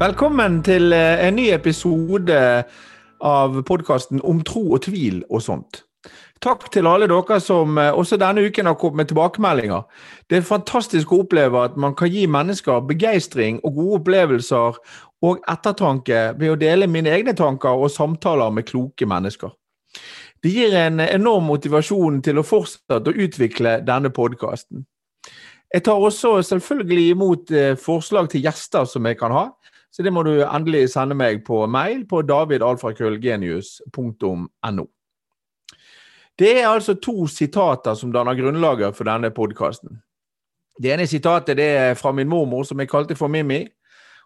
Velkommen til eh, en ny episode av podkasten Om tro og tvil og sånt. Takk til alle dere som eh, også denne uken har kommet med tilbakemeldinger. Det er fantastisk å oppleve at man kan gi mennesker begeistring og gode opplevelser og ettertanke ved å dele mine egne tanker og samtaler med kloke mennesker. Det gir en enorm motivasjon til å fortsette å utvikle denne podkasten. Jeg tar også selvfølgelig imot eh, forslag til gjester som jeg kan ha, så det må du endelig sende meg på mail på davidalfrakrøllgenius.no. Det er altså to sitater som danner grunnlaget for denne podkasten. Det ene sitatet det er fra min mormor, som jeg kalte for Mimmi.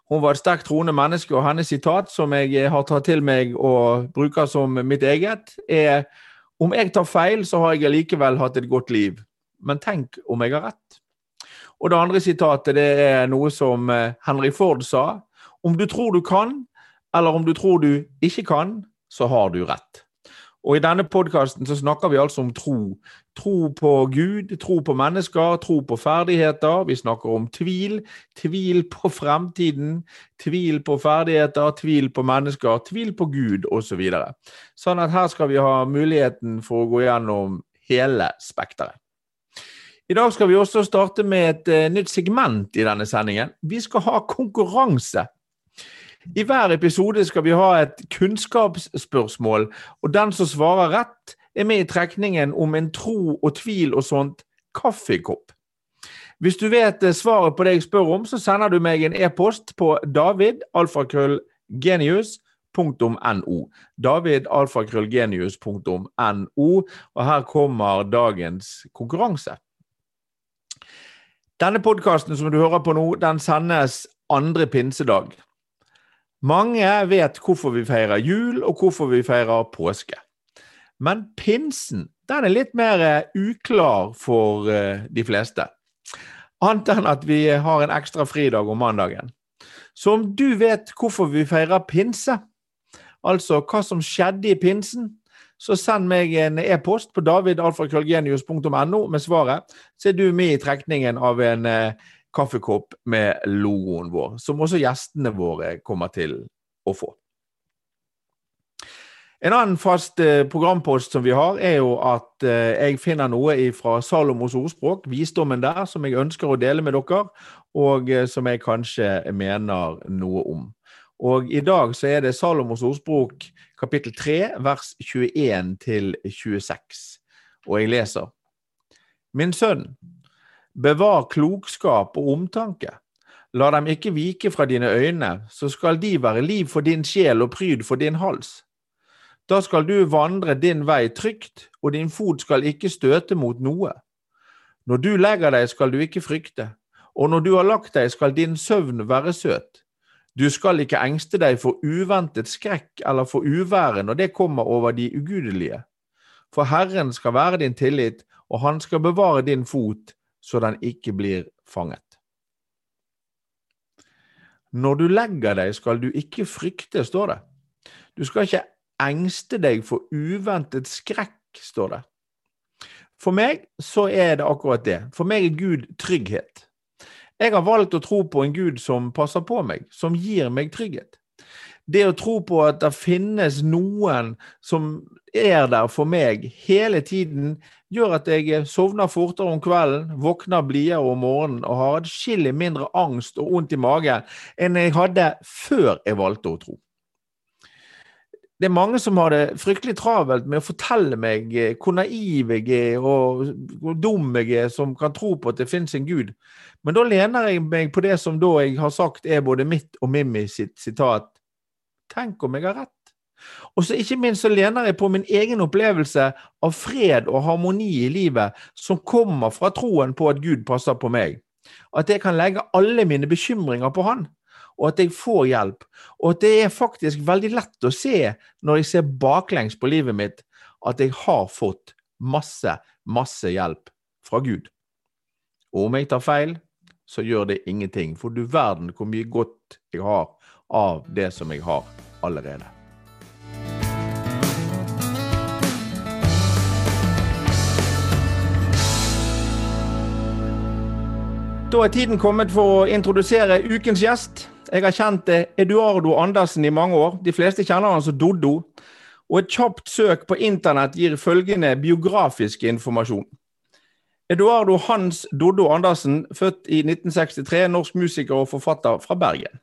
Hun var et sterkt troende menneske, og hennes sitat, som jeg har tatt til meg og bruker som mitt eget, er om jeg tar feil, så har jeg likevel hatt et godt liv. Men tenk om jeg har rett. Og det andre sitatet det er noe som eh, Henry Ford sa. Om du tror du kan, eller om du tror du ikke kan, så har du rett. Og I denne podkasten snakker vi altså om tro. Tro på Gud, tro på mennesker, tro på ferdigheter. Vi snakker om tvil. Tvil på fremtiden, tvil på ferdigheter, tvil på mennesker, tvil på Gud osv. Så videre. sånn at her skal vi ha muligheten for å gå gjennom hele spekteret. I dag skal vi også starte med et uh, nytt segment i denne sendingen. Vi skal ha konkurranse. I hver episode skal vi ha et kunnskapsspørsmål, og den som svarer rett, er med i trekningen om en tro og tvil og sånt kaffekopp. Hvis du vet eh, svaret på det jeg spør om, så sender du meg en e-post på davidalfakrøllgenius.no. Davidalfakrøllgenius.no. Og her kommer dagens konkurranse. Denne podkasten som du hører på nå, den sendes andre pinsedag. Mange vet hvorfor vi feirer jul, og hvorfor vi feirer påske. Men pinsen den er litt mer eh, uklar for eh, de fleste. Annet enn at vi har en ekstra fridag om mandagen. Så om du vet hvorfor vi feirer pinse, altså hva som skjedde i pinsen, så send meg en e-post på davidalfrakrøllgenius.no med svaret, så er du med i trekningen av en eh, kaffekopp med logoen vår, som også gjestene våre kommer til å få. En annen fast eh, programpost som vi har, er jo at eh, jeg finner noe fra Salomos ordspråk, visdommen der, som jeg ønsker å dele med dere, og eh, som jeg kanskje mener noe om. Og i dag så er det Salomos ordspråk kapittel 3, vers 21 til 26. Og jeg leser. Min sønn, Bevar klokskap og omtanke. La dem ikke vike fra dine øyne, så skal de være liv for din sjel og pryd for din hals. Da skal du vandre din vei trygt, og din fot skal ikke støte mot noe. Når du legger deg, skal du ikke frykte, og når du har lagt deg, skal din søvn være søt. Du skal ikke engste deg for uventet skrekk eller for uværet når det kommer over de ugudelige. For Herren skal være din tillit, og han skal bevare din fot så den ikke blir fanget. Når du legger deg, skal du ikke frykte, står det. Du skal ikke engste deg for uventet skrekk, står det. For meg så er det akkurat det. For meg er Gud trygghet. Jeg har valgt å tro på en Gud som passer på meg, som gir meg trygghet. Det å tro på at det finnes noen som er der for meg hele tiden, gjør at jeg sovner fortere om kvelden, våkner blidere om morgenen og har adskillig mindre angst og vondt i magen enn jeg hadde før jeg valgte å tro. Det er mange som har det fryktelig travelt med å fortelle meg eh, hvor naiv jeg er og hvor dum jeg er som kan tro på at det finnes en gud. Men da lener jeg meg på det som da jeg har sagt er både mitt og Mimmi sitt sitat. Tenk om jeg har rett? Og så ikke minst så lener jeg på min egen opplevelse av fred og harmoni i livet som kommer fra troen på at Gud passer på meg. At jeg kan legge alle mine bekymringer på Han, og at jeg får hjelp. Og at det er faktisk veldig lett å se når jeg ser baklengs på livet mitt, at jeg har fått masse, masse hjelp fra Gud. Og om jeg tar feil, så gjør det ingenting, for du verden hvor mye godt jeg har av det som jeg har allerede. Da er tiden kommet for å introdusere ukens gjest. Jeg har kjent eh, Eduardo Andersen i mange år. De fleste kjenner han som Doddo. Og et kjapt søk på internett gir følgende biografiske informasjon. Eduardo Hans Doddo Andersen, født i 1963, norsk musiker og forfatter fra Bergen.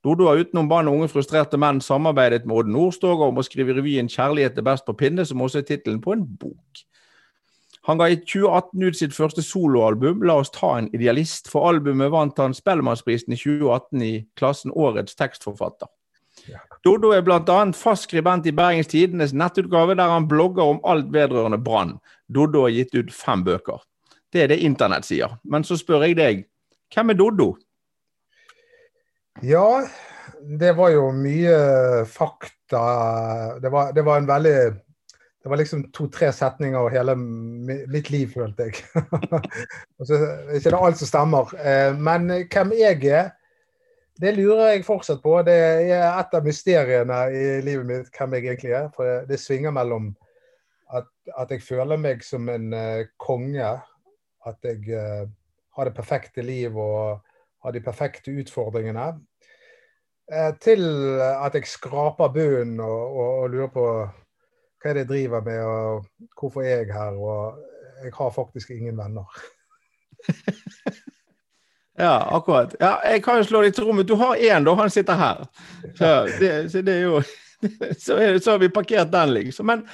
Doddo har utenom Barn og unge frustrerte menn samarbeidet med Odd Nordstoga om å skrive revyen 'Kjærlighet er best på pinne', som også er tittelen på en bok. Han ga i 2018 ut sitt første soloalbum, 'La oss ta en idealist'. For albumet vant han Spellemannsprisen i 2018 i klassen Årets tekstforfatter. Dodo er bl.a. fast skribent i Bergens Tidendes nettutgave, der han blogger om alt vedrørende brann. Doddo har gitt ut fem bøker. Det er det internett sier. Men så spør jeg deg, hvem er Doddo? Ja, det var jo mye fakta. Det var, det var en veldig det var liksom to-tre setninger og hele mitt liv, følte jeg. så, ikke det alt som stemmer. Eh, men hvem jeg er, det lurer jeg fortsatt på. Det er et av mysteriene i livet mitt, hvem jeg egentlig er. For det svinger mellom at, at jeg føler meg som en uh, konge. At jeg uh, har det perfekte liv og har de perfekte utfordringene. Til at jeg skraper bunnen og, og, og lurer på hva er det jeg driver med, og hvorfor er jeg her? Og jeg har faktisk ingen venner. ja, akkurat. Ja, jeg kan jo slå deg til rommet. Du har én, da. Han sitter her. Så det, så det er jo så, er, så, har vi parkert den, liksom. Men,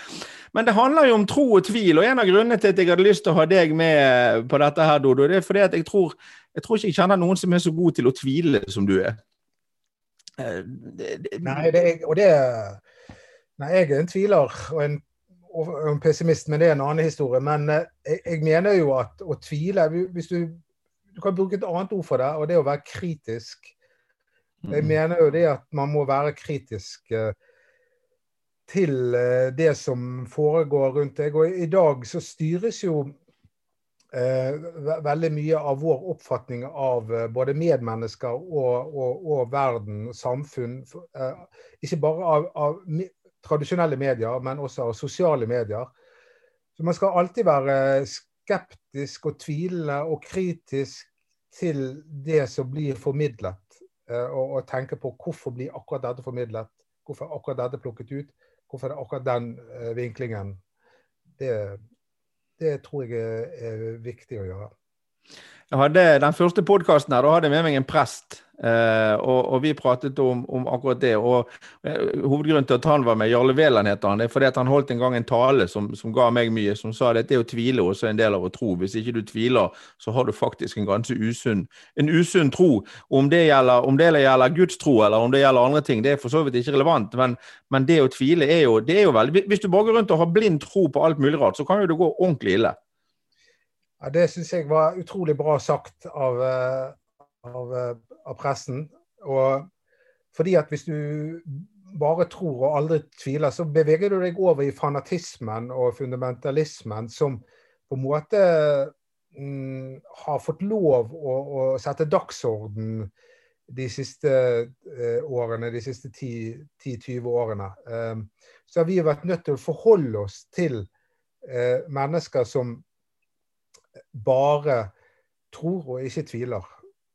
men, det handler jo om tro og tvil. Og en av grunnene til at jeg hadde lyst til å ha deg med på dette, her, Dodo, det er fordi at jeg tror, jeg tror ikke jeg kjenner noen som er så god til å tvile som du er. Eh, Nei, det, og det Nei, jeg er en tviler og en, og en, pessimist, men det er en annen historie. Men eh, jeg, jeg mener jo at å tvile hvis du, du kan bruke et annet ord for det, og det er å være kritisk. Jeg mm. mener jo det at man må være kritisk eh, til eh, det som foregår rundt deg. Og i dag så styres jo eh, veldig mye av vår oppfatning av både medmennesker og, og, og verden samfunn. Ikke bare av, av tradisjonelle medier, men også av sosiale medier. Så man skal alltid være skeptisk og tvilende og kritisk til det som blir formidlet. Eh, og, og tenke på hvorfor blir akkurat dette formidlet, hvorfor er akkurat dette plukket ut, hvorfor er det akkurat den uh, vinklingen. Det, det, tror jeg er viktig å gjøre. Jeg hadde Den første podkasten her, da hadde jeg med meg en prest Uh, og, og, vi pratet om, om, akkurat det. og uh, Hovedgrunnen til at han var med, Jarle Veland heter han, det er fordi at han holdt en gang en tale som, som ga meg mye, som sa at det å tvile også er en del av å tro. Hvis ikke du tviler, så har du faktisk en ganske usunn, en usunn tro. Om det, gjelder, om det gjelder Guds tro eller om det gjelder andre ting, det er for så vidt ikke relevant. Men, men det å tvile er jo, det er jo veldig Hvis du bare går rundt og har blind tro på alt mulig rart, så kan jo det gå ordentlig ille. Ja, Det syns jeg var utrolig bra sagt av, eh, av av pressen. Og fordi at hvis du bare tror og aldri tviler, så beveger du deg over i fanatismen og fundamentalismen som på en måte mm, har fått lov å, å sette dagsorden de siste eh, årene, de siste 10-20 årene. Eh, så har vi vært nødt til å forholde oss til eh, mennesker som bare tror og ikke tviler.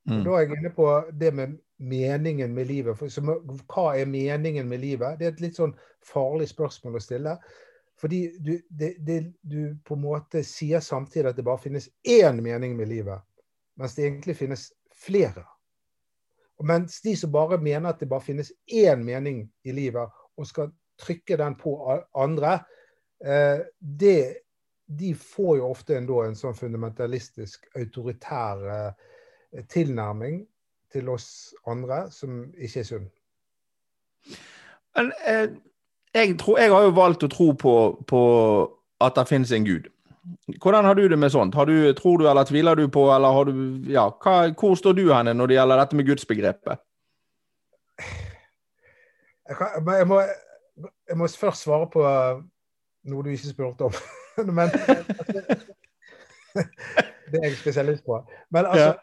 Mm. Da er jeg inne på det med meningen med livet. For, som, hva er meningen med livet? Det er et litt sånn farlig spørsmål å stille. Fordi du, det, det, du på en måte sier samtidig at det bare finnes én mening med livet, mens det egentlig finnes flere. Og mens de som bare mener at det bare finnes én mening i livet, og skal trykke den på andre, eh, det, de får jo ofte en, en sånn fundamentalistisk, autoritær eh, tilnærming til oss andre som ikke er sunn. Men eh, jeg, tror, jeg, har jo valgt å tro på, på at det finnes en gud. Hvordan har du det med sånt? Du, tror du eller tviler du på, eller har du Ja, hva, hvor står du henne når det gjelder dette med gudsbegrepet? Jeg, kan, jeg, må, jeg, må, først svare på noe du ikke spurte om. Men Det er jeg spesialist på. Men altså,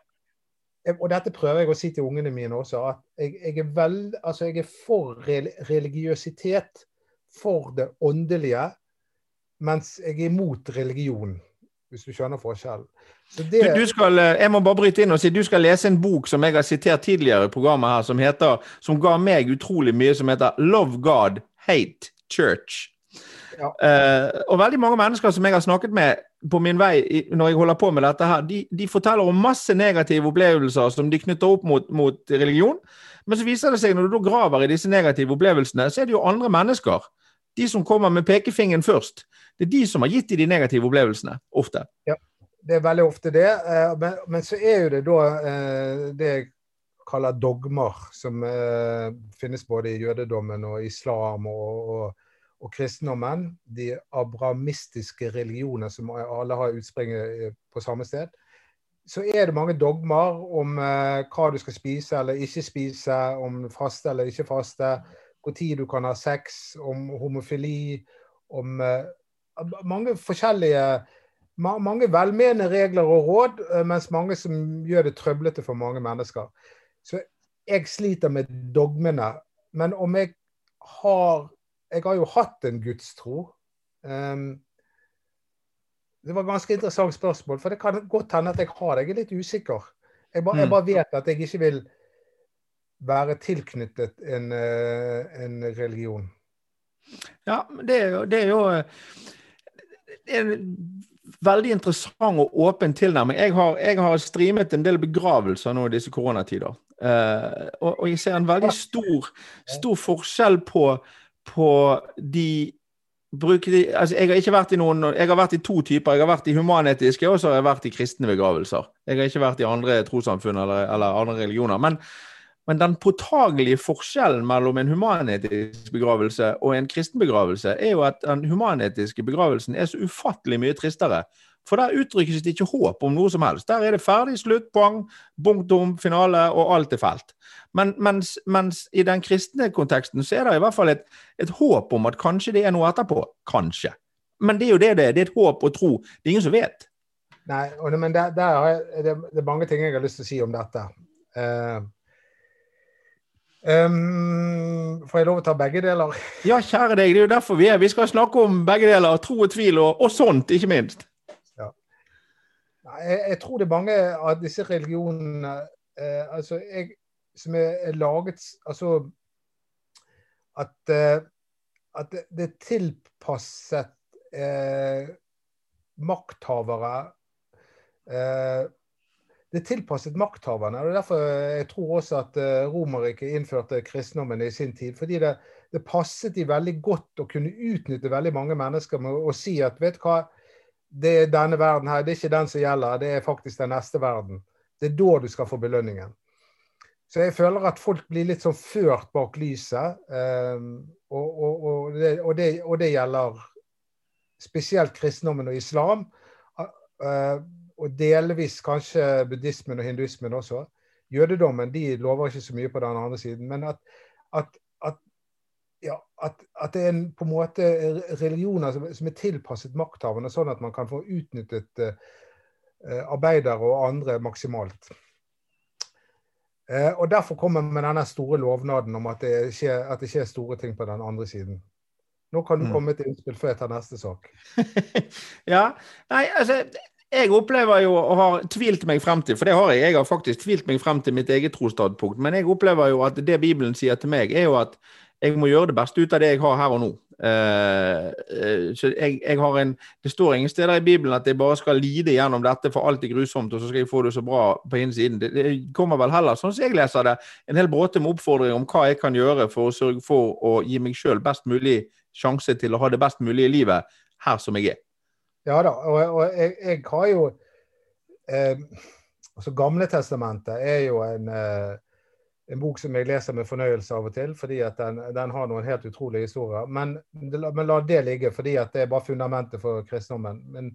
og dette prøver jeg å si til ungene mine også, at jeg, jeg, er, vel, altså jeg er, for religiøsitet, for det åndelige, mens jeg er imot religion. hvis du skjønner forskjellen. Det... Du, du skal, eh, jeg må bare bryte inn og si du skal lese en bok som jeg har sitert tidligere i programmet her, som, heter, som ga meg utrolig mye, som heter 'Love God, Hate Church'. Ja. Eh, og veldig mange mennesker som jeg har snakket med på min vei når jeg holder på med dette her, de, de forteller om masse negative opplevelser som de knytter opp mot, mot religion. Men så viser det seg når du graver i disse negative opplevelsene, så er det jo andre mennesker. De som kommer med pekefingeren først. Det er de som har gitt de de negative opplevelsene, ofte. det er veldig ofte det. eh, Men, men så er jo det da eh, det jeg kaller dogmer, som finnes både i jødedommen og islam og, og, og kristendommen. De abrahamistiske religioner som alle har utspringet eh, på samme sted. Så er det mange dogmer om eh, hva du skal spise eller ikke spise, om faste eller ikke faste, hvor tid du kan ha sex, om homofili, om eh, mange forskjellige mange velmenende regler og råd, mens mange som gjør det trøblete for mange mennesker. Så jeg sliter med dogmene. Men om jeg har Jeg har jo hatt en gudstro. Um, det var et ganske interessant spørsmål, for det kan godt hende at jeg har det. Jeg er litt usikker. Jeg bare, jeg Mm. bare vet at jeg ikke vil være tilknyttet en, eh, en religion. Ja, men det er jo, det er jo eh, det er en veldig interessant og åpen tilnærming. Jeg har, jeg har streamet en del begravelser nå i disse koronatider. Uh, og, og jeg ser en veldig stor, stor forskjell på, på de bruker de, altså jeg har ikke vært i noen, jeg har vært i to typer. Jeg har vært i humanetiske, og så har jeg vært i kristne begravelser. Jeg har ikke vært i andre trossamfunn eller, eller andre religioner. Men, men den påtagelige forskjellen mellom en humanetisk begravelse og en kristen begravelse, er jo at den humanetiske begravelsen er så ufattelig mye tristere. For der uttrykkes det ikke håp om noe som helst. Der er det ferdig, slutt, pang, punktum, finale, og alt er felt. Men, mens, mens i den kristne konteksten så er det i hvert fall et, et håp om at kanskje det er noe etterpå. Kanskje. Men det er jo det det er. Det er et håp og tro. Det er ingen som vet. Nei, og men der, der har jeg, det, det er mange ting jeg har lyst til å si om dette. Uh, Um, får jeg lov å ta begge deler? Ja, kjære deg, det er jo derfor vi er. Vi skal snakke om begge deler. Tro og tvil, og, og sånt, ikke minst. Jeg, jeg tror det er mange av disse religionene eh, altså jeg, som er, laget Altså at, eh, at det, det er tilpasset eh, makthavere eh, Det er tilpasset makthaverne. og det er Derfor jeg tror også at eh, Romerriket innførte kristendommen i sin tid. Fordi det, det passet de veldig godt å kunne utnytte veldig mange mennesker med å si at vet du hva, det er denne verden her, det er ikke den som gjelder, det er faktisk den neste verden. Det er da du skal få belønningen. Så jeg føler at folk blir litt sånn ført bak lyset. Um, og, og, og, det, det, og, det, gjelder spesielt kristendommen og islam. Uh, og delvis kanskje buddhismen og hinduismen også. Jødedommen de lover ikke så mye på den andre siden. Men at, at, at ja, at, at, det er en, på en måte religioner som, som er tilpasset makthaverne, sånn at man kan få utnyttet uh, arbeidere og andre maksimalt. Uh, og Derfor kommer vi med denne store lovnaden om at det, skjer, at det skjer store ting på den andre siden. Nå kan du Mm. komme med et innspill før jeg tar neste sak. ja, nei, altså jeg opplever jo og har tvilt meg frem til, for det har jeg, jeg har faktisk tvilt meg frem til mitt eget trosstandpunkt, men jeg opplever jo at det Bibelen sier til meg, er jo at jeg må gjøre det beste ut av det jeg har her og nå. Uh, uh, så jeg, jeg har en, Det står ingen steder i Bibelen at jeg bare skal lide gjennom dette for alt er grusomt, og så skal jeg få det så bra på innsiden. Det, det kommer vel heller, sånn som jeg leser det, en hel bråte med oppfordring om hva jeg kan gjøre for å sørge for å gi meg sjøl best mulig sjanse til å ha det best mulig i livet her som jeg er. Ja da, og, og jeg, jeg, har jo eh, altså Gamle testamentet er jo en, eh, en bok som jeg leser med fornøyelse av og til, fordi at den, den har noen helt utrolige historier. Men, men, la det ligge, fordi at det er bare fundamentet for kristendommen. Men,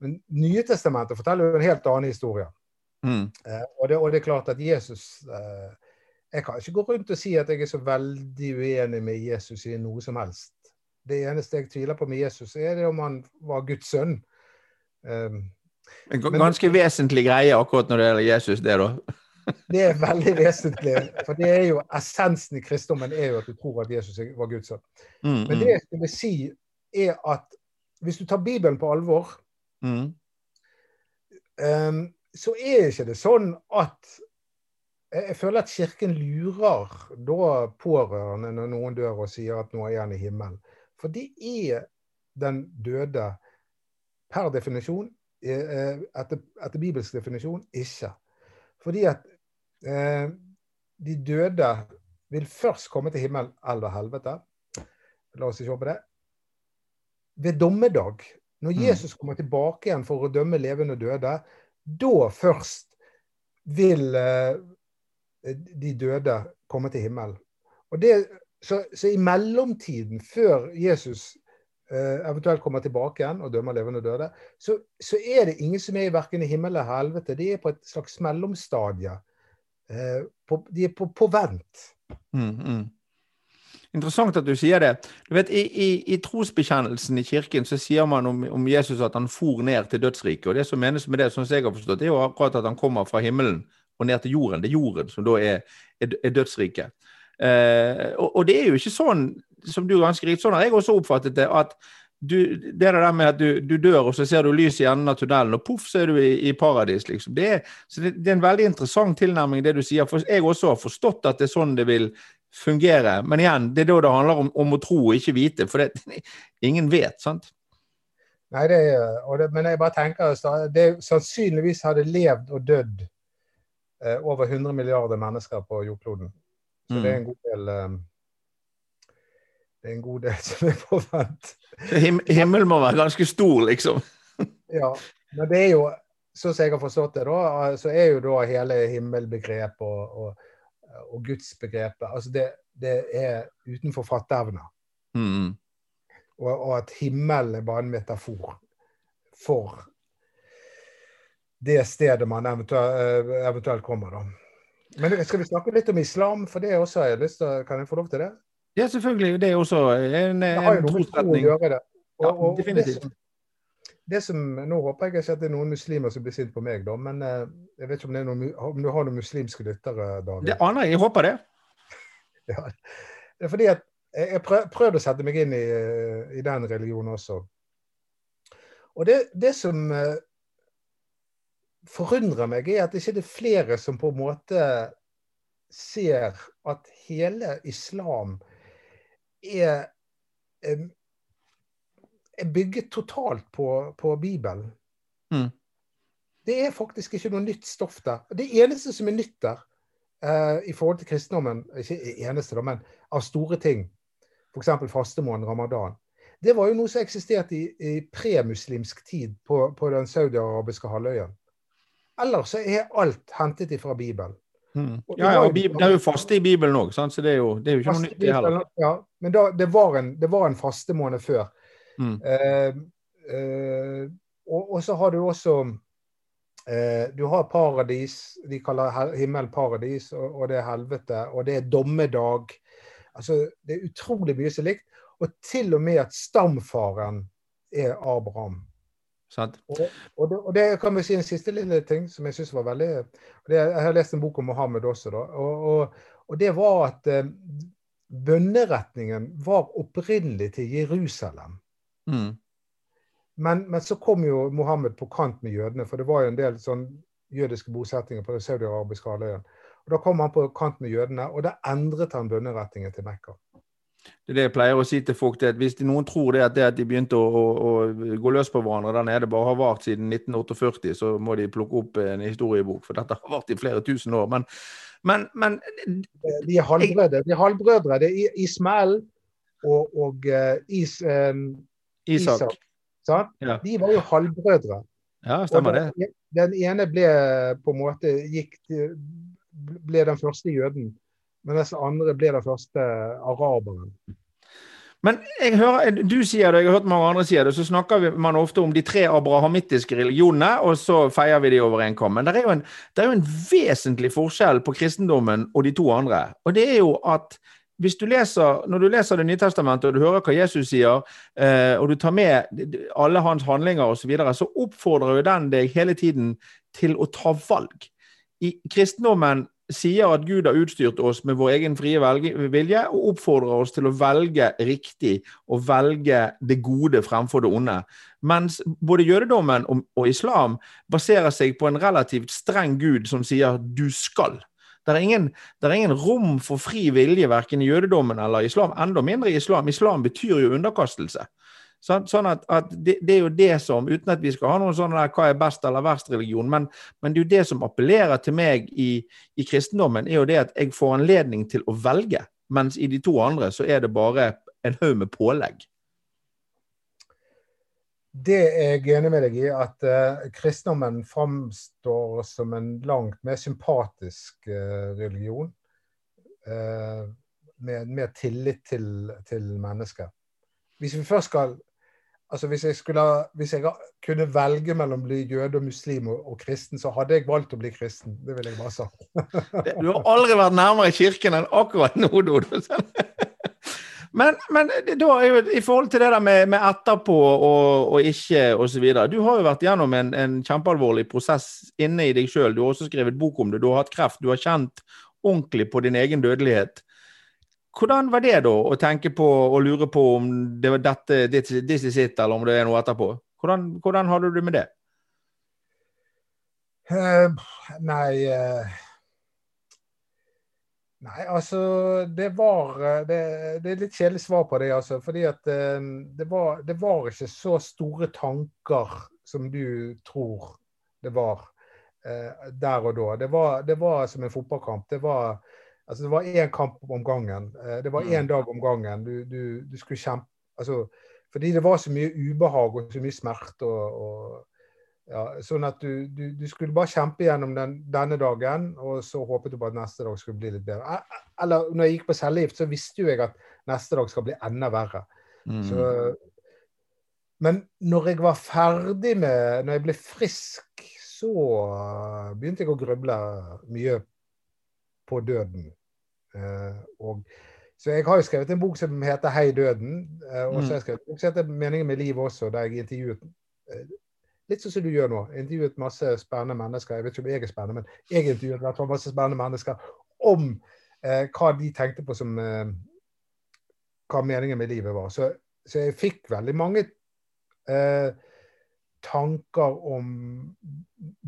men Nye testamentet forteller jo en helt annen historie. Mm. Eh, og, det, og, det, er klart at Jesus eh, Jeg kan ikke gå rundt og si at jeg er så veldig uenig med Jesus i noe som helst. Det eneste jeg tviler på med Jesus, er det om han var Guds sønn. Eh, en ganske men, vesentlig greie akkurat når det gjelder Jesus, det, da? Det er veldig vesentlig. For det er jo essensen i kristendommen er jo at du tror at Jesus var Guds sønn. Mm, men det jeg skulle si, er at hvis du tar Bibelen på alvor, mm. um, så er ikke det sånn at jeg føler at Kirken lurer da pårørende når noen dør og sier at nå er han i himmelen. For det er den døde per definisjon, eh, etter, etter bibelsk definisjon, ikke. Fordi at eh, de døde vil først komme til himmel eller helvete. La oss se på det. Ved dommedag, når mm. Jesus kommer tilbake igjen for å dømme levende og døde, da først vil eh, de døde komme til himmelen. Så, så, i mellomtiden, før Jesus eh, eventuelt kommer tilbake igjen og dømmer levende og døde, så, så, er det ingen som er i verken i himmel eller helvete. De er på et slags mellomstadie. Eh, på, de er på, på vent. Mm, mm. Interessant at du sier det. Du vet, I, i, i trosbekjennelsen i kirken så sier man om, om, Jesus at han for ned til dødsriket. og Det som menes med det, som jeg har forstått, det er jo akkurat at han kommer fra himmelen og ned til jorden. Det er jorden som da er, er, er dødsriket. Eh, og, og, det er jo ikke sånn, som du ganske riktig sånn har jeg også oppfattet det, at du, det er det der med at du, du, dør, og så ser du lys i enden av tunnelen, og poff, så er du i, i paradis. liksom. Det er, så det, det, er en veldig interessant tilnærming, det du sier. For jeg også har forstått at det er sånn det vil fungere. Men igjen, det er da det handler om, om å tro og ikke vite, for det, ingen vet. sant? Nei, det, det, men jeg bare tenker det sannsynligvis hadde levd og dødd eh, over 100 milliarder mennesker på jordkloden. Så mm. det er en god del um, Det er en god del som er på vent. Him himmelen må være ganske stor, liksom? ja. Men det er jo, sånn som jeg har forstått det, da, så er jo da hele himmelbegrepet og, og, og gudsbegrepet altså det, det er utenfor fatteevne. Mm. Og, og, at himmelen er bare en metafor for det stedet man eventuelt, eh, eventuelt kommer. da. Men skal vi snakke litt om islam, for det også har jeg lyst til, kan jeg få lov til det? Ja, selvfølgelig. Det er også en, det har jo noe med tro å gjøre det. Og, ja, definitivt. Det som, det som, nå håper jeg ikke at det er noen muslimer som blir sint på meg, da, men uh, jeg vet ikke om, noen, om, du har noen muslimske lyttere? David? Det aner jeg. Jeg håper det. ja. Det er fordi at jeg prøv, prøvde å sette meg inn i, eh, i den religionen også. Og det, det som uh, forundrer meg, er at det ikke er flere som på en måte ser at hele islam er, er bygget totalt på, på Bibelen. Mm. Det er faktisk ikke noe nytt stoff der. Det eneste som er nytt der, uh, i forhold til kristendommen, ikke eneste, da, men av store ting, f.eks. fastemåneden ramadan, det var jo noe som eksisterte i, i premuslimsk tid på, på den saudiarabiske halvøya. Ellers så er alt hentet fra Bibelen. Mm. Ja, ja, det er jo faste i Bibelen òg, så det er, jo, det er jo ikke noe nytt, det heller. Ja, men da, det, var en, det var en fastemåned før. Mm. Eh, eh, og, og, så har du også eh, Du har paradis, de kaller himmel paradis, og, og, det er helvete, og det er dommedag. Altså, det er utrolig mye som er likt. Og til og med at stamfaren er Abraham. Og, og, det, og, det, kan vi si en siste lille ting som jeg syns var veldig det, Jeg har lest en bok om Mohammed også, da. Og, og det var at eh, bønneretningen var opprinnelig til Jerusalem. Mm. Men, men, så kom jo Mohammed på kant med jødene, for det var jo en del sånn jødiske bosettinger på den saudiarabiske halvøya. Da kom han på kant med jødene, og da endret han bønneretningen til Mekka. Det er det jeg pleier å si til folk. Det at hvis de, noen tror det at, det at de begynte å, å, å, gå løs på hverandre der nede, bare har vart siden 1948, så må de plukke opp en historiebok. For dette har vart i flere tusen år. Men, men, men De er halvbrødre. De er halvbrødre. Det er Ismael og, og uh, Is, um, Isak. Isak ja. De var jo halvbrødre. Ja, stemmer den, det. Den ene ble på en måte gikk, ble den første jøden mens andre blir den første araberen. Men jeg hører, du sier det, jeg har hørt mange andre sier det, så snakker man ofte om de tre abrahamittiske religionene, og så feier vi de over en kam. Men det er, jo en, det er jo en vesentlig forskjell på kristendommen og de to andre. Og det er jo at hvis du leser, Når du leser Det nye testamentet og du hører hva Jesus sier, eh, og du tar med alle hans handlinger osv., så, videre, så oppfordrer jo den deg hele tiden til å ta valg. I kristendommen sier at Gud har utstyrt oss med vår egen frie vilje, og oppfordrer oss til å velge riktig og velge det gode fremfor det onde. Mens både jødedommen og islam baserer seg på en relativt streng gud som sier 'du skal'. Det er, ingen, det er ingen rom for fri vilje verken i jødedommen eller islam, enda mindre i islam. Islam betyr jo underkastelse. Sånn, sånn at, at det, det, er jo det som, uten at vi skal ha noen sånn der hva er best eller verst religion, men, men, det er jo det som appellerer til meg i, i, kristendommen, er jo det at jeg får anledning til å velge. Mens i de to andre så er det bare en haug med pålegg. Det er jeg enig med deg i, at uh, kristendommen framstår som en langt mer sympatisk uh, religion. Uh, med mer tillit til, til mennesker. Hvis vi først skal altså hvis jeg, skulle, hvis jeg kunne velge mellom å bli jøde og muslim og, og, kristen, så hadde jeg valgt å bli kristen. Det vil jeg bare sagt. du har aldri vært nærmere kirken enn akkurat nå, Dodo. Men, men da, i forhold til det der med, med etterpå og, og ikke osv. Du har jo vært gjennom en, en kjempealvorlig prosess inne i deg sjøl. Du har også skrevet bok om det. Du har hatt kreft. Du har kjent ordentlig på din egen dødelighet. Hvordan var det da, å tenke på og lure på om det var dette this is it, eller om det er noe etterpå? Hvordan, hvordan hadde du det med det? Uh, nei uh, Nei, altså Det var det, det, er litt kjedelig svar på det, altså. Fordi at uh, det, var, det var ikke så store tanker som du tror det var der og da. Det var, det var som en fotballkamp. Det var Altså, det var én kamp om gangen. Eh, det var én mm. dag om gangen. Du, du, du skulle kjempe altså, Fordi det var så mye ubehag og så mye smerte. Og, og, ja, sånn at du, du, du, skulle bare kjempe gjennom den, denne dagen, og så håpet du på at neste dag skulle bli litt bedre. Eller når jeg gikk på cellegift, så visste jo jeg at neste dag skal bli enda verre. Mm. Så, men når jeg var ferdig med Når jeg ble frisk, så begynte jeg å gruble mye på døden. Eh, og, så jeg har jo skrevet en bok som heter 'Hei, døden'. Eh, og så har jeg skrevet en bok som heter 'Meningen med livet' også, der jeg intervjuet eh, Litt sånn som du gjør nå. Intervjuet masse spennende mennesker. Jeg vet ikke om jeg er spennende, men jeg intervjuet hvert fall masse spennende mennesker om eh, hva de tenkte på som eh, hva meningen med livet var. Så, så jeg fikk veldig mange eh, tanker om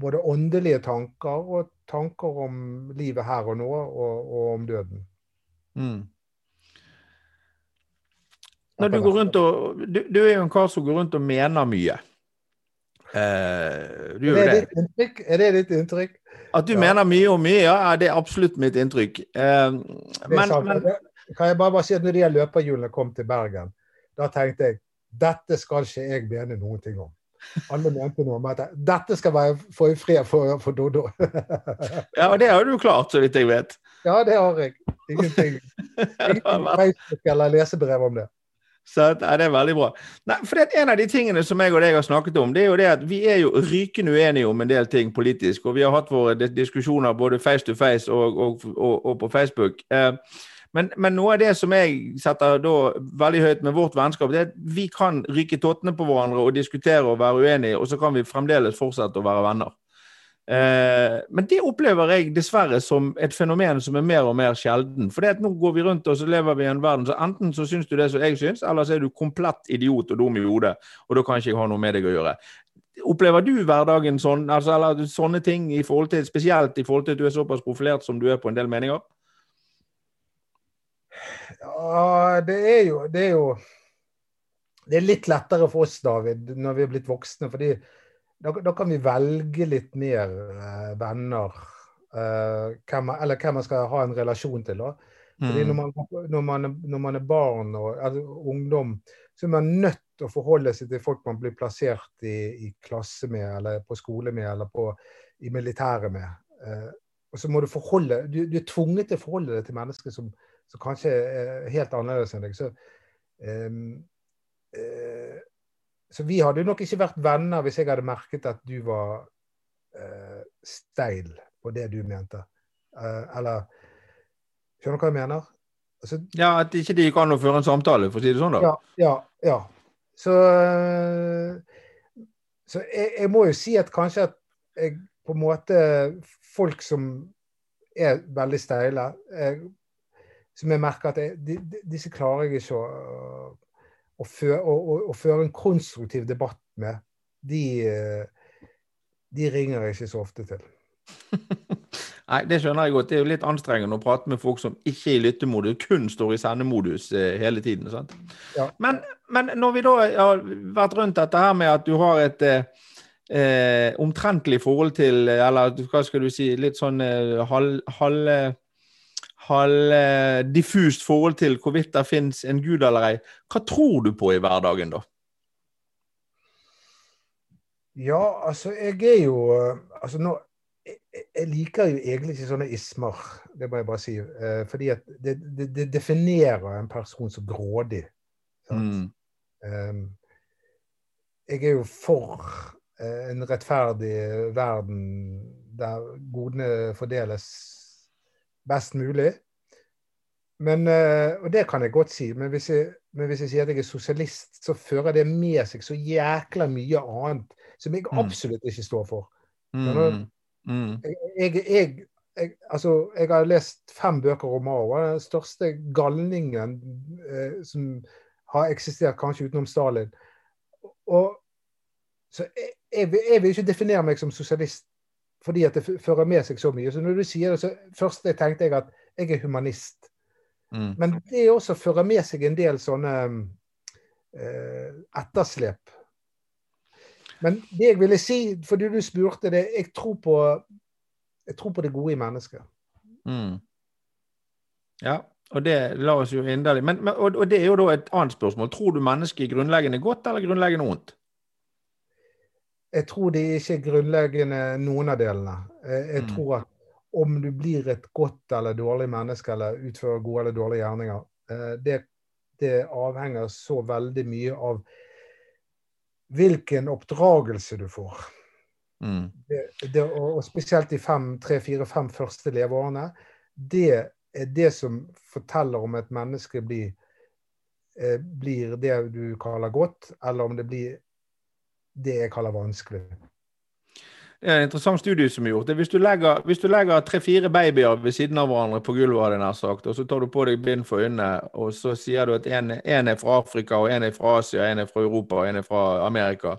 Både åndelige tanker og tanker om livet her og nå, og, og om døden. Mm. Når du, går rundt og, du, du, er jo en kar som går rundt og mener mye. Eh, du er, det ditt inntrykk? er det ditt inntrykk? At du ja. mener mye og mye, ja, det er absolutt mitt inntrykk. Eh, men, men, kan jeg bare, bare si at når de løperhjulene kom til Bergen, da tenkte jeg dette skal ikke jeg mene noen ting om. Alle mente noe om at dette skal være få i fred for, for Dodo. ja, og det har du klart, så vidt jeg vet. Ja, det har jeg. Ingenting. Ingenting Facebook eller lesebrev om det. Så ja, Det er veldig bra. Nei, for det En av de tingene som jeg og deg har snakket om, det er jo det at vi er jo rykende uenige om en del ting politisk. Og vi har hatt våre diskusjoner både face to face og, og, og, og på Facebook. Eh, men, men, noe av det som jeg setter da veldig høyt med vårt vennskap, det er at vi kan ryke tottene på hverandre og diskutere og være uenige, og så kan vi fremdeles fortsette å være venner. Eh, men det opplever jeg dessverre som et fenomen som er mer og mer sjelden. For det at nå går vi rundt og så lever vi i en verden så enten så syns du det som jeg syns, eller så er du komplett idiot og dum i hodet, og da kan ikke jeg ha noe med deg å gjøre. Opplever du hverdagen sånn, altså, eller sånne ting i forhold til, spesielt i forhold til at du er såpass profilert som du er på en del meninger? Ja, det er jo Det er jo det er litt lettere for oss, David, når vi er blitt voksne. fordi da, da kan vi velge litt mer eh, venner. Eh, hvem, eller hvem man skal ha en relasjon til. da. Fordi mm. når, man, når, man, når, man, er barn og altså, ungdom, så er man nødt til å forholde seg til folk man blir plassert i, i klasse med, eller på skole med, eller på, i militæret med. Eh, og så må du forholde du, du, er tvunget til å forholde deg til mennesker som, som kanskje er helt annerledes enn deg. Så, um, uh, så vi hadde nok ikke vært venner hvis jeg hadde merket at du var uh, steil på det du mente. Uh, eller Skjønner du hva jeg mener? Altså, ja, At ikke det gikk an å føre en samtale, for å si det sånn? da? Ja. ja, ja. Så, så jeg, jeg, må jo si at kanskje at jeg på en måte Folk som er veldig steile. Jeg, som jeg merker at jeg, de, disse klarer jeg ikke å, å, føre, å, å, føre en konstruktiv debatt med. De, de ringer jeg ikke så ofte til. Nei, det skjønner jeg godt. Det er jo litt anstrengende å prate med folk som ikke er i lyttemodus, kun står i sendemodus eh, hele tiden. sant? Ja. Men, men, når vi da har vært rundt dette her med at du har et eh, eh omtrentlig forhold til Eller hva skal du si Litt sånn eh, halv... halv halvdiffust forhold til hvorvidt det finnes en gud eller ei. Hva tror du på i hverdagen, da? Ja, altså, jeg er jo altså nå, jeg liker jo egentlig ikke sånne ismer, det må jeg bare si. Eh, fordi at det, det, det, definerer en person som grådig. Mm. Um, jeg er jo for en rettferdig verden der godene fordeles best mulig. Men, uh, og det kan jeg godt si, men hvis jeg, men hvis jeg, sier at jeg er sosialist, så fører det med seg så jækla mye annet som jeg mm. absolutt ikke står for. Mm. Mm. Jeg, jeg, jeg, altså, jeg har lest fem bøker om Mao. Den største galningen eh, som har eksistert, kanskje utenom Stalin. Og, så jeg, vil ikke definere meg som sosialist fordi at det fører med seg så mye. Så når du sier det, så først jeg tenkte jeg at jeg er humanist. Mm. Men det også fører med seg en del sånne eh, etterslep men det jeg ville si, fordi du spurte det, jeg tror på, jeg tror på det gode i mennesket. Mm. Ja, og det la oss jo inderlig men, men, og, og, det er jo da et annet spørsmål. Tror du mennesket er grunnleggende godt eller grunnleggende ondt? Jeg tror det ikke er grunnleggende noen av delene. Jeg, jeg mm. tror at om du blir et godt eller dårlig menneske eller utfører gode eller dårlige gjerninger, eh, det, det avhenger så veldig mye av hvilken oppdragelse du får. Mm. Det, det, og spesielt de fem, tre, fire, fem første leveårene. Det er det som forteller om et menneske blir, eh, blir det du kaller godt, eller om det blir det jeg kaller vanskelig. Det er en interessant studie som er gjort. Hvis du legger, hvis du legger tre-fire babyer ved siden av hverandre på gulvet, nær sagt, og så tar du på deg bind for øynene, og så sier du at en, er fra Afrika, og en er fra Asia, en er fra Europa, og en er fra Amerika.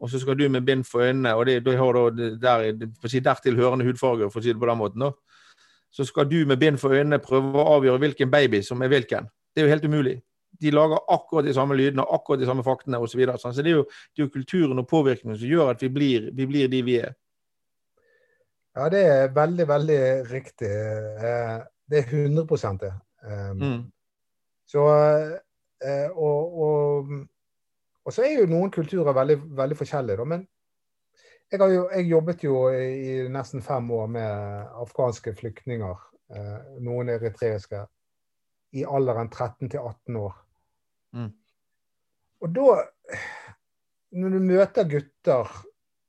Og så skal du med bind for øynene, og det, du har da der, dertil hørende hudfarge, for å si det på den måten, da. så skal du med bind for øynene prøve å avgjøre hvilken baby som er hvilken. Det er jo helt umulig de lager akkurat de samme lydene, akkurat de samme faktene osv. Så, videre, sånn. så det er, jo, det er, jo, kulturen og påvirkningen som gjør at vi blir, vi blir, de vi er. Ja, det er veldig, veldig riktig. Eh, det er 100 det. Um, mm. Så eh, og, og, og, så er jo noen kulturer veldig, veldig forskjellige, da. Men jeg, jo, jeg, jobbet jo i nesten fem år med afghanske flyktninger. Eh, noen eritreiske i alderen 13 til 18 år. Mm. Og da Når du møter gutter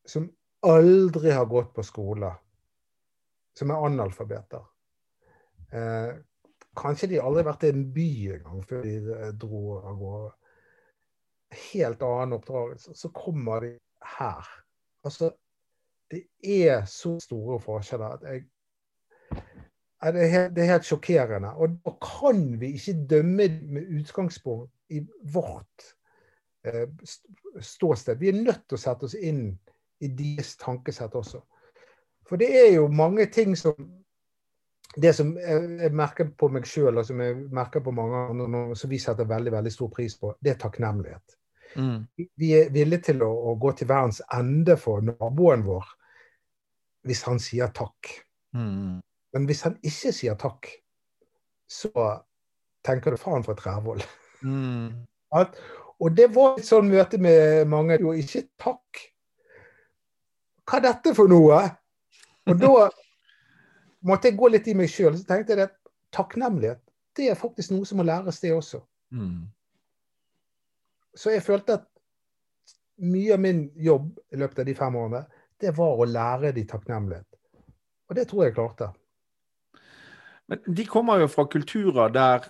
som aldri har gått på skole, som er analfabeter eh, Kanskje de aldri har vært i en by engang før de eh, dro av gårde. Helt annen oppdragelse. Så kommer de her. Altså, det er så store forskjeller at jeg det er, helt, det er helt sjokkerende. Og da kan vi ikke dømme med utgangspunkt i vårt eh, ståsted. Vi er nødt til å sette oss inn i deres tankesett også. For det er jo mange ting som Det som jeg, merker på meg sjøl, og som jeg merker på mange andre, som vi setter veldig veldig stor pris på, det er takknemlighet. Mm. Vi er villige til å, å, gå til verdens ende for naboen vår hvis han sier takk. Mm. Men hvis han ikke sier takk, så tenker du faen for et rævhold. Mm. Og det var et sånn møte med mange. Jo, ikke takk. Hva er dette for noe? Og da måtte jeg gå litt i meg sjøl. Så tenkte jeg at takknemlighet, det er faktisk noe som må læres, det også. Mm. Så jeg følte at mye av min jobb i løpet av de fem årene, det var å lære de takknemlighet. Og det tror jeg klarte. Men de kommer jo fra kulturer der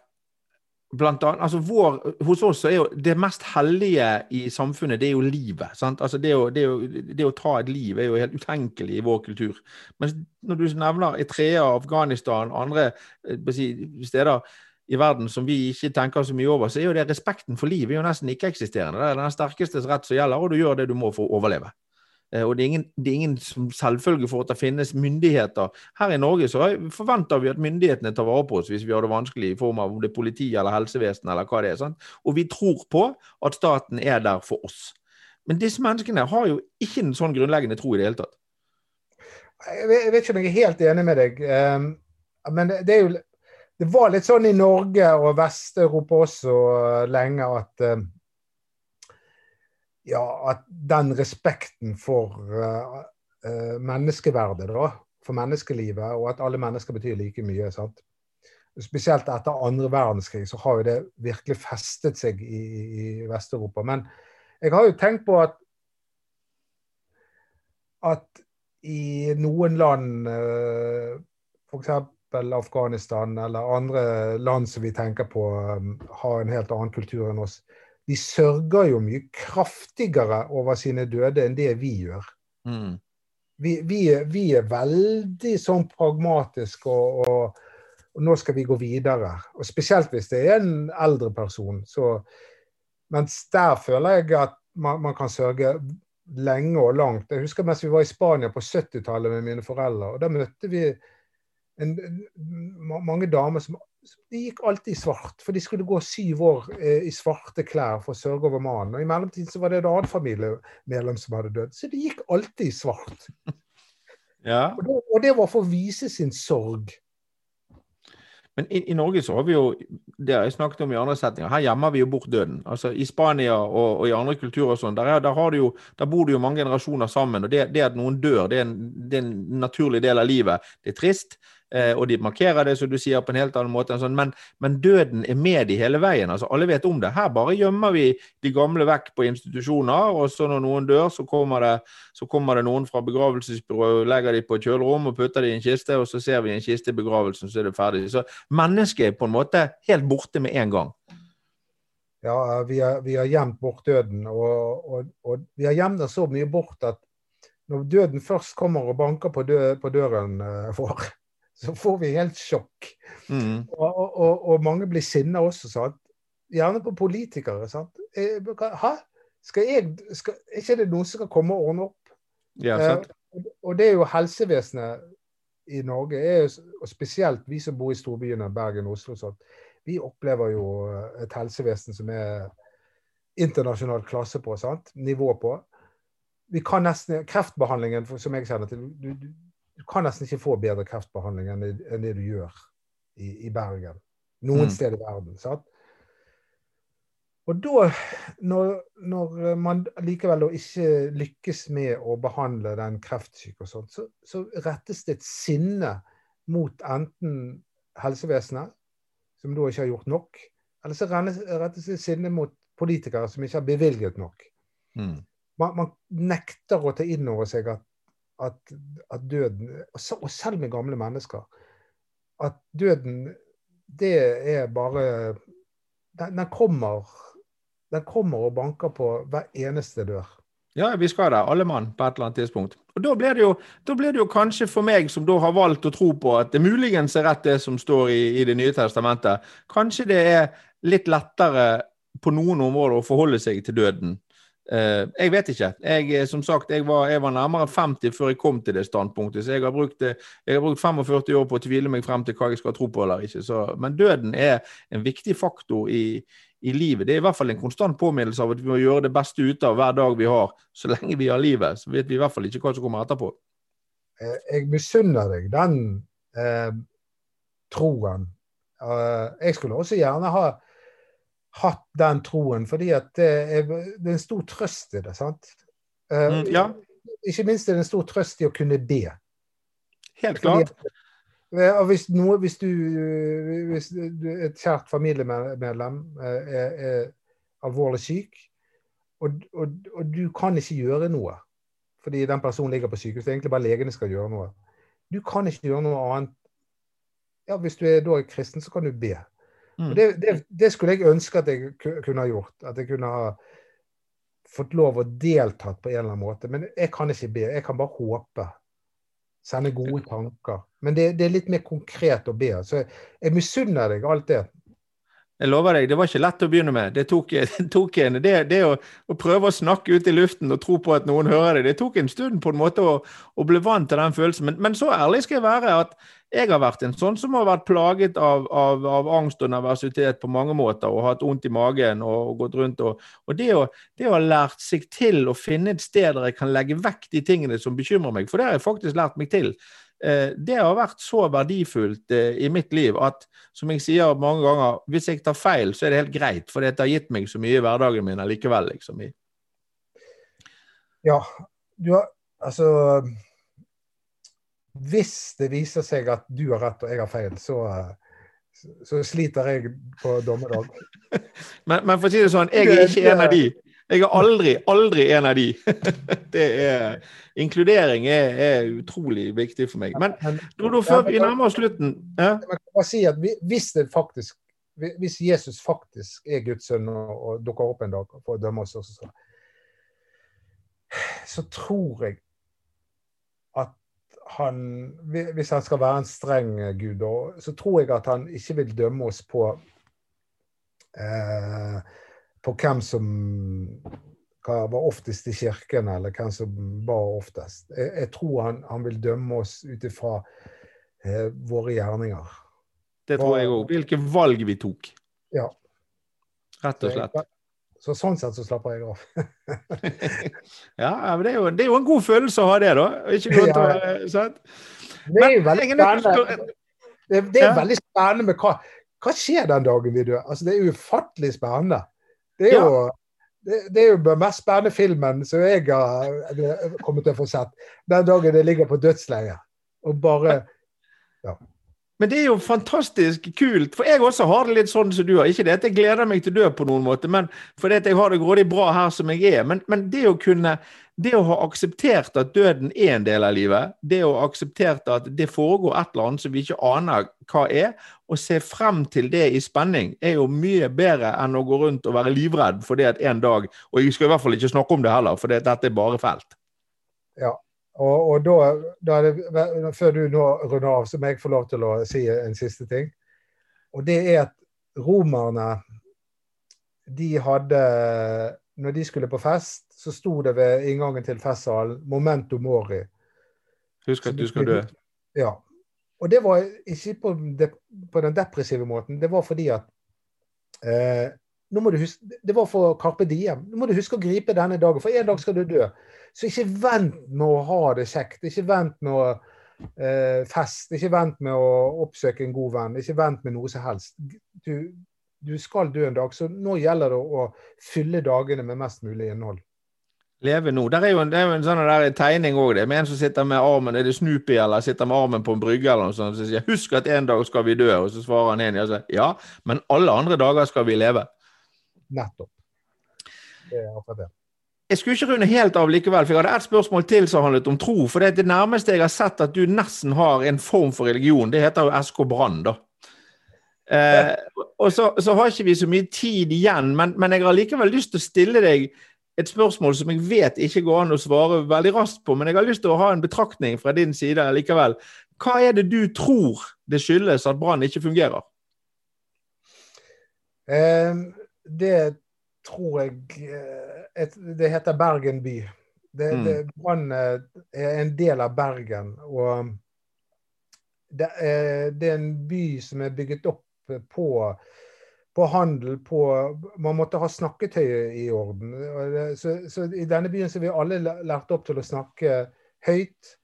blant annet, altså vår, Hos oss så er jo det mest hellige i samfunnet det er jo livet. sant? Altså det, å, det, å, det å ta et liv er jo helt utenkelig i vår kultur. Men når du nevner Etrea, Afghanistan, andre eh, si, steder i verden som vi ikke tenker så mye over, så er jo det respekten for liv er jo nesten ikke-eksisterende. Det er den sterkestes rett som gjelder, og du gjør det du må for å overleve. Eh, og det er, ingen, det er ingen selvfølge for at det finnes myndigheter. Her i Norge så forventer vi at myndighetene tar vare på oss hvis vi har det vanskelig, i form av om det er politi eller helsevesen eller hva det er. Sant? Og vi tror på at staten er der for oss. Men disse menneskene har jo ikke en sånn grunnleggende tro i det hele tatt. Jeg vet ikke om jeg er helt enig med deg. Ehm, men det er jo Det var litt sånn i Norge og Vest-Europa også lenge at ehm, ja, at den respekten for uh, uh, menneskeverdet, da, for menneskelivet, og at alle mennesker betyr like mye. sant? Spesielt etter andre verdenskrig så har jo det virkelig festet seg i, i Vest-Europa. Men jeg har jo tenkt på at at i noen land, eh, f.eks. Afghanistan eller andre land som vi tenker på har en helt annen kultur enn oss, de sørger jo mye kraftigere over sine døde enn det vi gjør. Mm. Vi, vi, vi, er veldig sånn pragmatiske og, og, og, nå skal vi gå videre. Og Spesielt hvis det er en eldre person. Så, mens der føler jeg at man, man, kan sørge lenge og langt. Jeg husker mens vi var i Spania på 70-tallet med mine foreldre. og Da møtte vi en, mange damer som de gikk alltid i svart, for de skulle gå syv år eh, i svarte klær for å sørge over mannen. Og I mellomtiden så var det et annet familiemedlem som hadde dødd. Så de gikk alltid i svart. Ja. Og, det, og, det, var for å vise sin sorg. Men i, i, Norge så har vi jo det har jeg snakket om i andre setninger, her gjemmer vi jo bort døden. Altså I Spania og, og i andre kulturer og sånn, der, der, der, bor det jo mange generasjoner sammen. og Det, det at noen dør, det er, en, det er en naturlig del av livet. Det er trist. Eh, og de markerer det som du sier på en helt annen måte. Sånn. Men, men, døden er med de hele veien. altså Alle vet om det. Her bare gjemmer vi de gamle vekk på institusjoner, og så når noen dør, så kommer det, så kommer det noen fra begravelsesbyrået, legger de på et kjølerom og putter de i en kiste, og så ser vi en kiste i begravelsen, så er det ferdig. Så mennesket er på en måte helt borte med en gang. Ja, vi har, gjemt bort døden, og, og, og vi har gjemt den så mye bort at når døden først kommer og banker på, dø, på døren uh, vår, så får vi helt sjokk. Mm. Og, og, og, mange blir sinna også, sant? gjerne på politikere. sant? Eh, hæ? Skal jeg, skal, er ikke det noen som skal komme og ordne opp? Ja, sant. Eh, og det er jo helsevesenet i Norge, er, og spesielt vi som bor i storbyene Bergen og Oslo, sånn, vi opplever jo et helsevesen som er internasjonal klasse på, sant? nivå på. Vi kan nesten, Kreftbehandlingen, som jeg kjenner til du, du, du kan nesten ikke få bedre kreftbehandling enn det, enn det du gjør i, i Bergen. Noen mm. steder i verden. Sant? Og da, når, når, man likevel ikke lykkes med å behandle den kreftsyke, og sånt, så, så, rettes det et sinne mot enten helsevesenet, som da ikke har gjort nok, eller så rettes det et sinne mot politikere som ikke har bevilget nok. Mm. Man, man, nekter å ta inn over seg at at, at døden Og selv med gamle mennesker. At døden, det er bare Den, den kommer den kommer og banker på hver eneste dør. Ja, vi skal det, alle mann, på et eller annet tidspunkt. Og Da blir jo, blir det jo kanskje for meg, som da har valgt å tro på at det muligens er rett det som står i, i Det nye testamentet, kanskje det er litt lettere på noen områder å forholde seg til døden jeg vet ikke. Jeg, eh, som sagt, jeg var, jeg var, nærmere 50 før jeg kom til det standpunktet. Så jeg har, brukt, eh, jeg har brukt 45 år på å tvile meg frem til hva jeg skal tro på eller ikke. Så, men døden er en viktig faktor i, i, livet. Det er i hvert fall en konstant påminnelse av at vi må gjøre det beste ut av hver dag vi har. Så lenge vi har livet, så vet vi i hvert fall ikke hva som kommer etterpå. Jeg misunner deg den eh, troen. Jeg skulle også gjerne ha hatt den troen, fordi det er, det er en stor trøst i det. sant? Uh, mm, ja. Ikke minst er det en stor trøst i å kunne be. Helt klart. Fordi, hvis, noe, hvis, du, hvis et kjært familiemedlem er, er alvorlig syk, og, og, og, du kan ikke gjøre noe fordi den personen ligger på sykehus, det er egentlig bare legene skal gjøre noe. Du kan ikke gjøre noe annet. Ja, Hvis du er da kristen, så kan du be. Og det, det, det skulle jeg ønske at jeg kunne ha gjort. At jeg kunne ha fått lov å deltatt på en eller annen måte. Men jeg kan ikke be. Jeg kan bare håpe. Sende gode tanker. Men det, det er litt mer konkret å be. Så jeg, jeg misunner deg alt det. Jeg lover deg, det var ikke lett å begynne med. Det tok, det tok en, det, det å, å prøve å snakke ut i luften og tro på at noen hører det, det tok en stund på en måte å, å bli vant til den følelsen. Men, men så ærlig skal jeg være at jeg har vært en sånn som har vært plaget av, av, av angst og nervøsitet på mange måter, og hatt vondt i magen og, og gått rundt. Og, og det, å, det å ha lært seg til å finne et sted der jeg kan legge vekk de tingene som bekymrer meg, for det har jeg faktisk lært meg til. Eh, det har vært så verdifullt eh, i mitt liv at som jeg sier mange ganger, hvis jeg tar feil, så er det helt greit, for det har gitt meg så mye i hverdagen min allikevel. liksom. Ja, du har Altså Hvis det viser seg at du har rett og jeg har feil, så, så, så sliter jeg på dommedag. Men, men for å si det sånn, jeg er ikke en av de. Jeg er aldri, aldri en av de. Det er, inkludering er, er utrolig viktig for meg. Men du nå, før vi nærmer oss slutten ja? si at hvis det faktisk hvis Jesus faktisk er Guds sønn og, og dukker opp en dag for å dømme oss, også, så, så tror jeg at han Hvis han skal være en streng gud, så tror jeg at han ikke vil dømme oss på eh, på hvem som hva var oftest i kirken, eller hvem som var oftest. Jeg, jeg tror han, han vil dømme oss ut ifra eh, våre gjerninger. Det tror jeg òg. Hvilke valg vi tok. Ja. Rett og slett. Så sånn sett så slapper jeg av. Ja, ja, men det er, jo, det er jo en god følelse å ha det, da. Ikke gå rundt å, sant? Det er jo veldig spennende. Det, det er Ja. veldig spennende med hva, hva skjer den dagen vi dør. Altså, det er ufattelig spennende. Det er Ja. jo det, det er jo den mest spennende filmen som jeg har kommet til å få sett. Den dagen det ligger på dødsleiet og bare Men det er jo fantastisk kult, for jeg også har det litt sånn som du har. Ikke det at jeg gleder meg til å dø på noen måte, men fordi jeg har det grådig bra her som jeg er. Men, men det å kunne det å ha akseptert at døden er en del av livet, det å ha akseptert at det foregår et eller annet som vi ikke aner hva er, og se frem til det i spenning, er jo mye bedre enn å gå rundt og være livredd for det at en dag Og jeg skal i hvert fall ikke snakke om det heller, for dette er bare felt. Og, og da, da det, før du nå runder av, så må jeg få lov til å si en siste ting. Og det er at romerne de hadde Når de skulle på fest, så sto det ved inngangen til festsalen 'Momento mori'. Husk at du skal dø. Ja. Og det var ikke på, de, på den depressive måten. Det var fordi at eh, nå må du huske, Det var for Carpe Diem. Nå må du huske å gripe denne dagen, for en dag skal du dø. Så ikke vent med å ha det kjekt. Ikke vent med å eh, fest. Ikke vent med å oppsøke en god venn. Ikke vent med noe som helst. Du, du skal dø en dag, så nå gjelder det å fylle dagene med mest mulig innhold. Leve nå. Der er jo en, er jo en sånn der tegning òg. Med en som sitter med armen Er det Snoopy eller sitter med armen på en brygge eller noe sånt, som sier 'Husk at en dag skal vi dø', og så svarer han en ja, men alle andre dager skal vi leve. Nettopp. Det er akkurat det. Jeg skulle ikke runde helt av likevel, for jeg hadde ett spørsmål til som handlet om tro. For det er det nærmeste jeg har sett at du nesten har en form for religion, det heter jo SK Brann, da. Eh, og så, så har ikke vi så mye tid igjen, men, men jeg har likevel lyst til å stille deg et spørsmål som jeg vet ikke går an å svare veldig raskt på, men jeg har lyst til å ha en betraktning fra din side likevel. Hva er det du tror det skyldes at Brann ikke fungerer? Eh, det tror jeg eh, et, Det heter Bergen by. Det, Mm. det, Brann eh, er en del av Bergen. Og det er, det er en by som er bygget opp på, på handel, på Man måtte ha snakketøyet i orden. Så, så i denne byen så er vi alle lært opp til å snakke høyt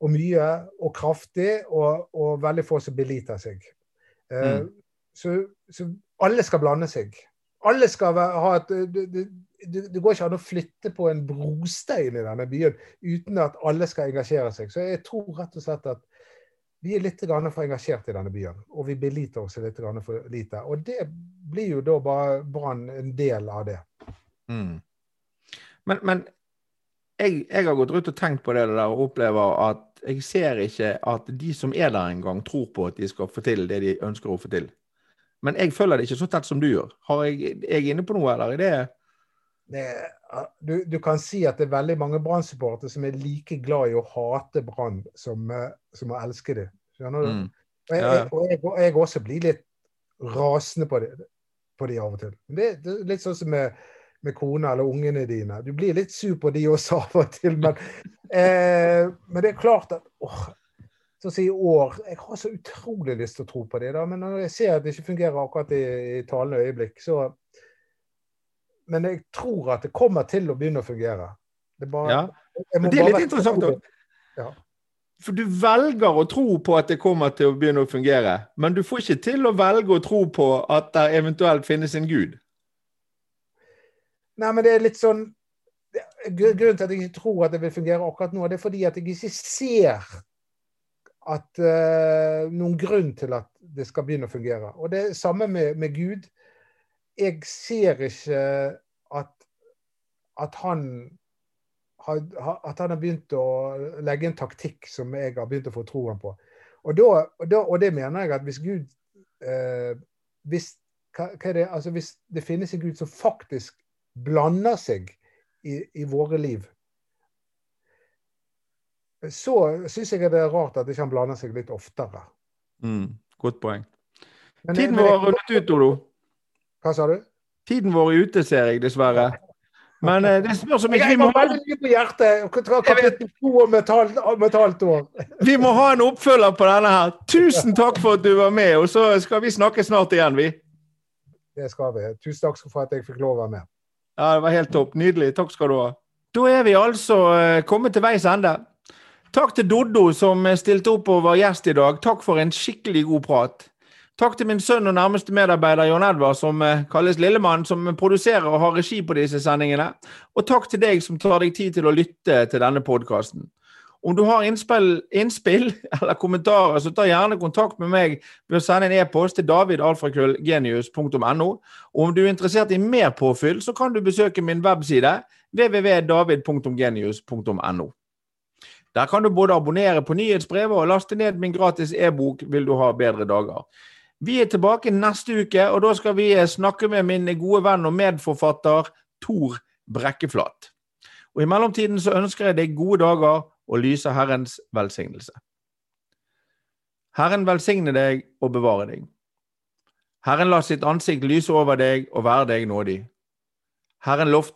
og mye og kraftig, og, og veldig få som beliter seg. Eh, Mm. så, så alle skal blande seg. Alle skal ha et det, det går ikke an å flytte på en brostein i denne byen uten at alle skal engasjere seg. Så jeg tror rett og slett at vi er litt for engasjert i denne byen. Og vi beliter oss litt for lite. Og det blir jo da bare Brann en del av det. Mm. Men, men jeg, jeg har gått rundt og tenkt på det der og opplever at jeg ser ikke at de som er der engang, tror på at de skal få til det de ønsker å få til. Men jeg følger det ikke så tett som du gjør. Har jeg, er jeg inne på noe, eller er det Det, du, du kan si at det er veldig mange Brann-supportere som er like glad i å hate Brann som, eh, som å elske det. Skjønner du? mm. Ja, Og, jeg, og jeg, og jeg også blir litt rasende på det, på de av og til. Det, det er litt sånn som med, med kona eller ungene dine. Du blir litt sur på de også av og til, men, eh, men det er klart at åh, Sånn som i år Jeg har så utrolig lyst til å tro på det, da, men når jeg ser at det ikke fungerer akkurat i, i talende øyeblikk, så Men jeg tror at det kommer til å begynne å fungere. Det bare, Ja. Men det er litt interessant, da. Ja. For du velger å tro på at det kommer til å begynne å fungere, men du får ikke til å velge å tro på at det eventuelt finnes en gud. Nei, men det er litt sånn Grunnen til at jeg ikke tror at det vil fungere akkurat nå, det er fordi at jeg ikke ser at eh, noen grunn til at det skal begynne å fungere. Og det er samme med, med Gud. Jeg ser ikke at, at han har, at han har begynt å legge en taktikk som jeg har begynt å få troen på. Og, da, og, da, og det mener jeg at hvis Gud eh, hvis, hva, hva det, altså hvis det finnes en Gud som faktisk blander seg i, i våre liv, så syns jeg det er rart at ikke han blander seg litt oftere. Mm, godt poeng. Men- Tiden vår har rundet ut, Olo. Hva sa du? Tiden vår er ute, ser jeg dessverre. Men eh, det spørs om ikke vi må, veldig mye på hjertet. Kapittel to om et halvt år. vi må ha en oppfølger på denne her. Tusen takk for at du var med, og så skal vi snakke snart igjen, vi. Det skal vi. Tusen takk for at jeg fikk lov å være med. Ja, det var helt topp. Nydelig. Takk skal du ha. Da er vi altså eh, kommet til veis ende. Takk til Doddo som stilte opp og var gjest i dag. Takk for en skikkelig god prat. Takk til min sønn og nærmeste medarbeider John Edvard, som eh, kalles Lillemann, som produserer og har regi på disse sendingene. Og takk til deg som tar deg tid til å lytte til denne podkasten. Om du har innspill, innspill eller kommentarer, så ta gjerne kontakt med meg ved å sende en e-post til davidalfrakrøllgenius.no. Og om du er interessert i mer påfyll, så kan du besøke min webside www.david.genius.no. Der kan du både abonnere på nyhetsbrevet og laste ned min gratis e-bok 'Vil du ha bedre dager'. Vi er tilbake neste uke, og da skal vi eh, snakke med min gode venn og medforfatter Tor Brekkeflat. Og I mellomtiden så ønsker jeg deg gode dager og lyser Herrens velsignelse. Herren velsigne deg og bevare deg. Herren la sitt ansikt lyse over deg og være deg nådig. Herren, loft,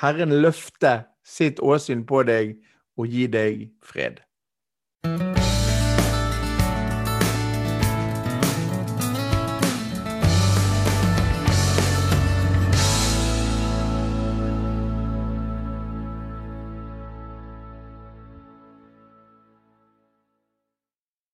Herren løfte sitt åsyn på deg og gi deg fred.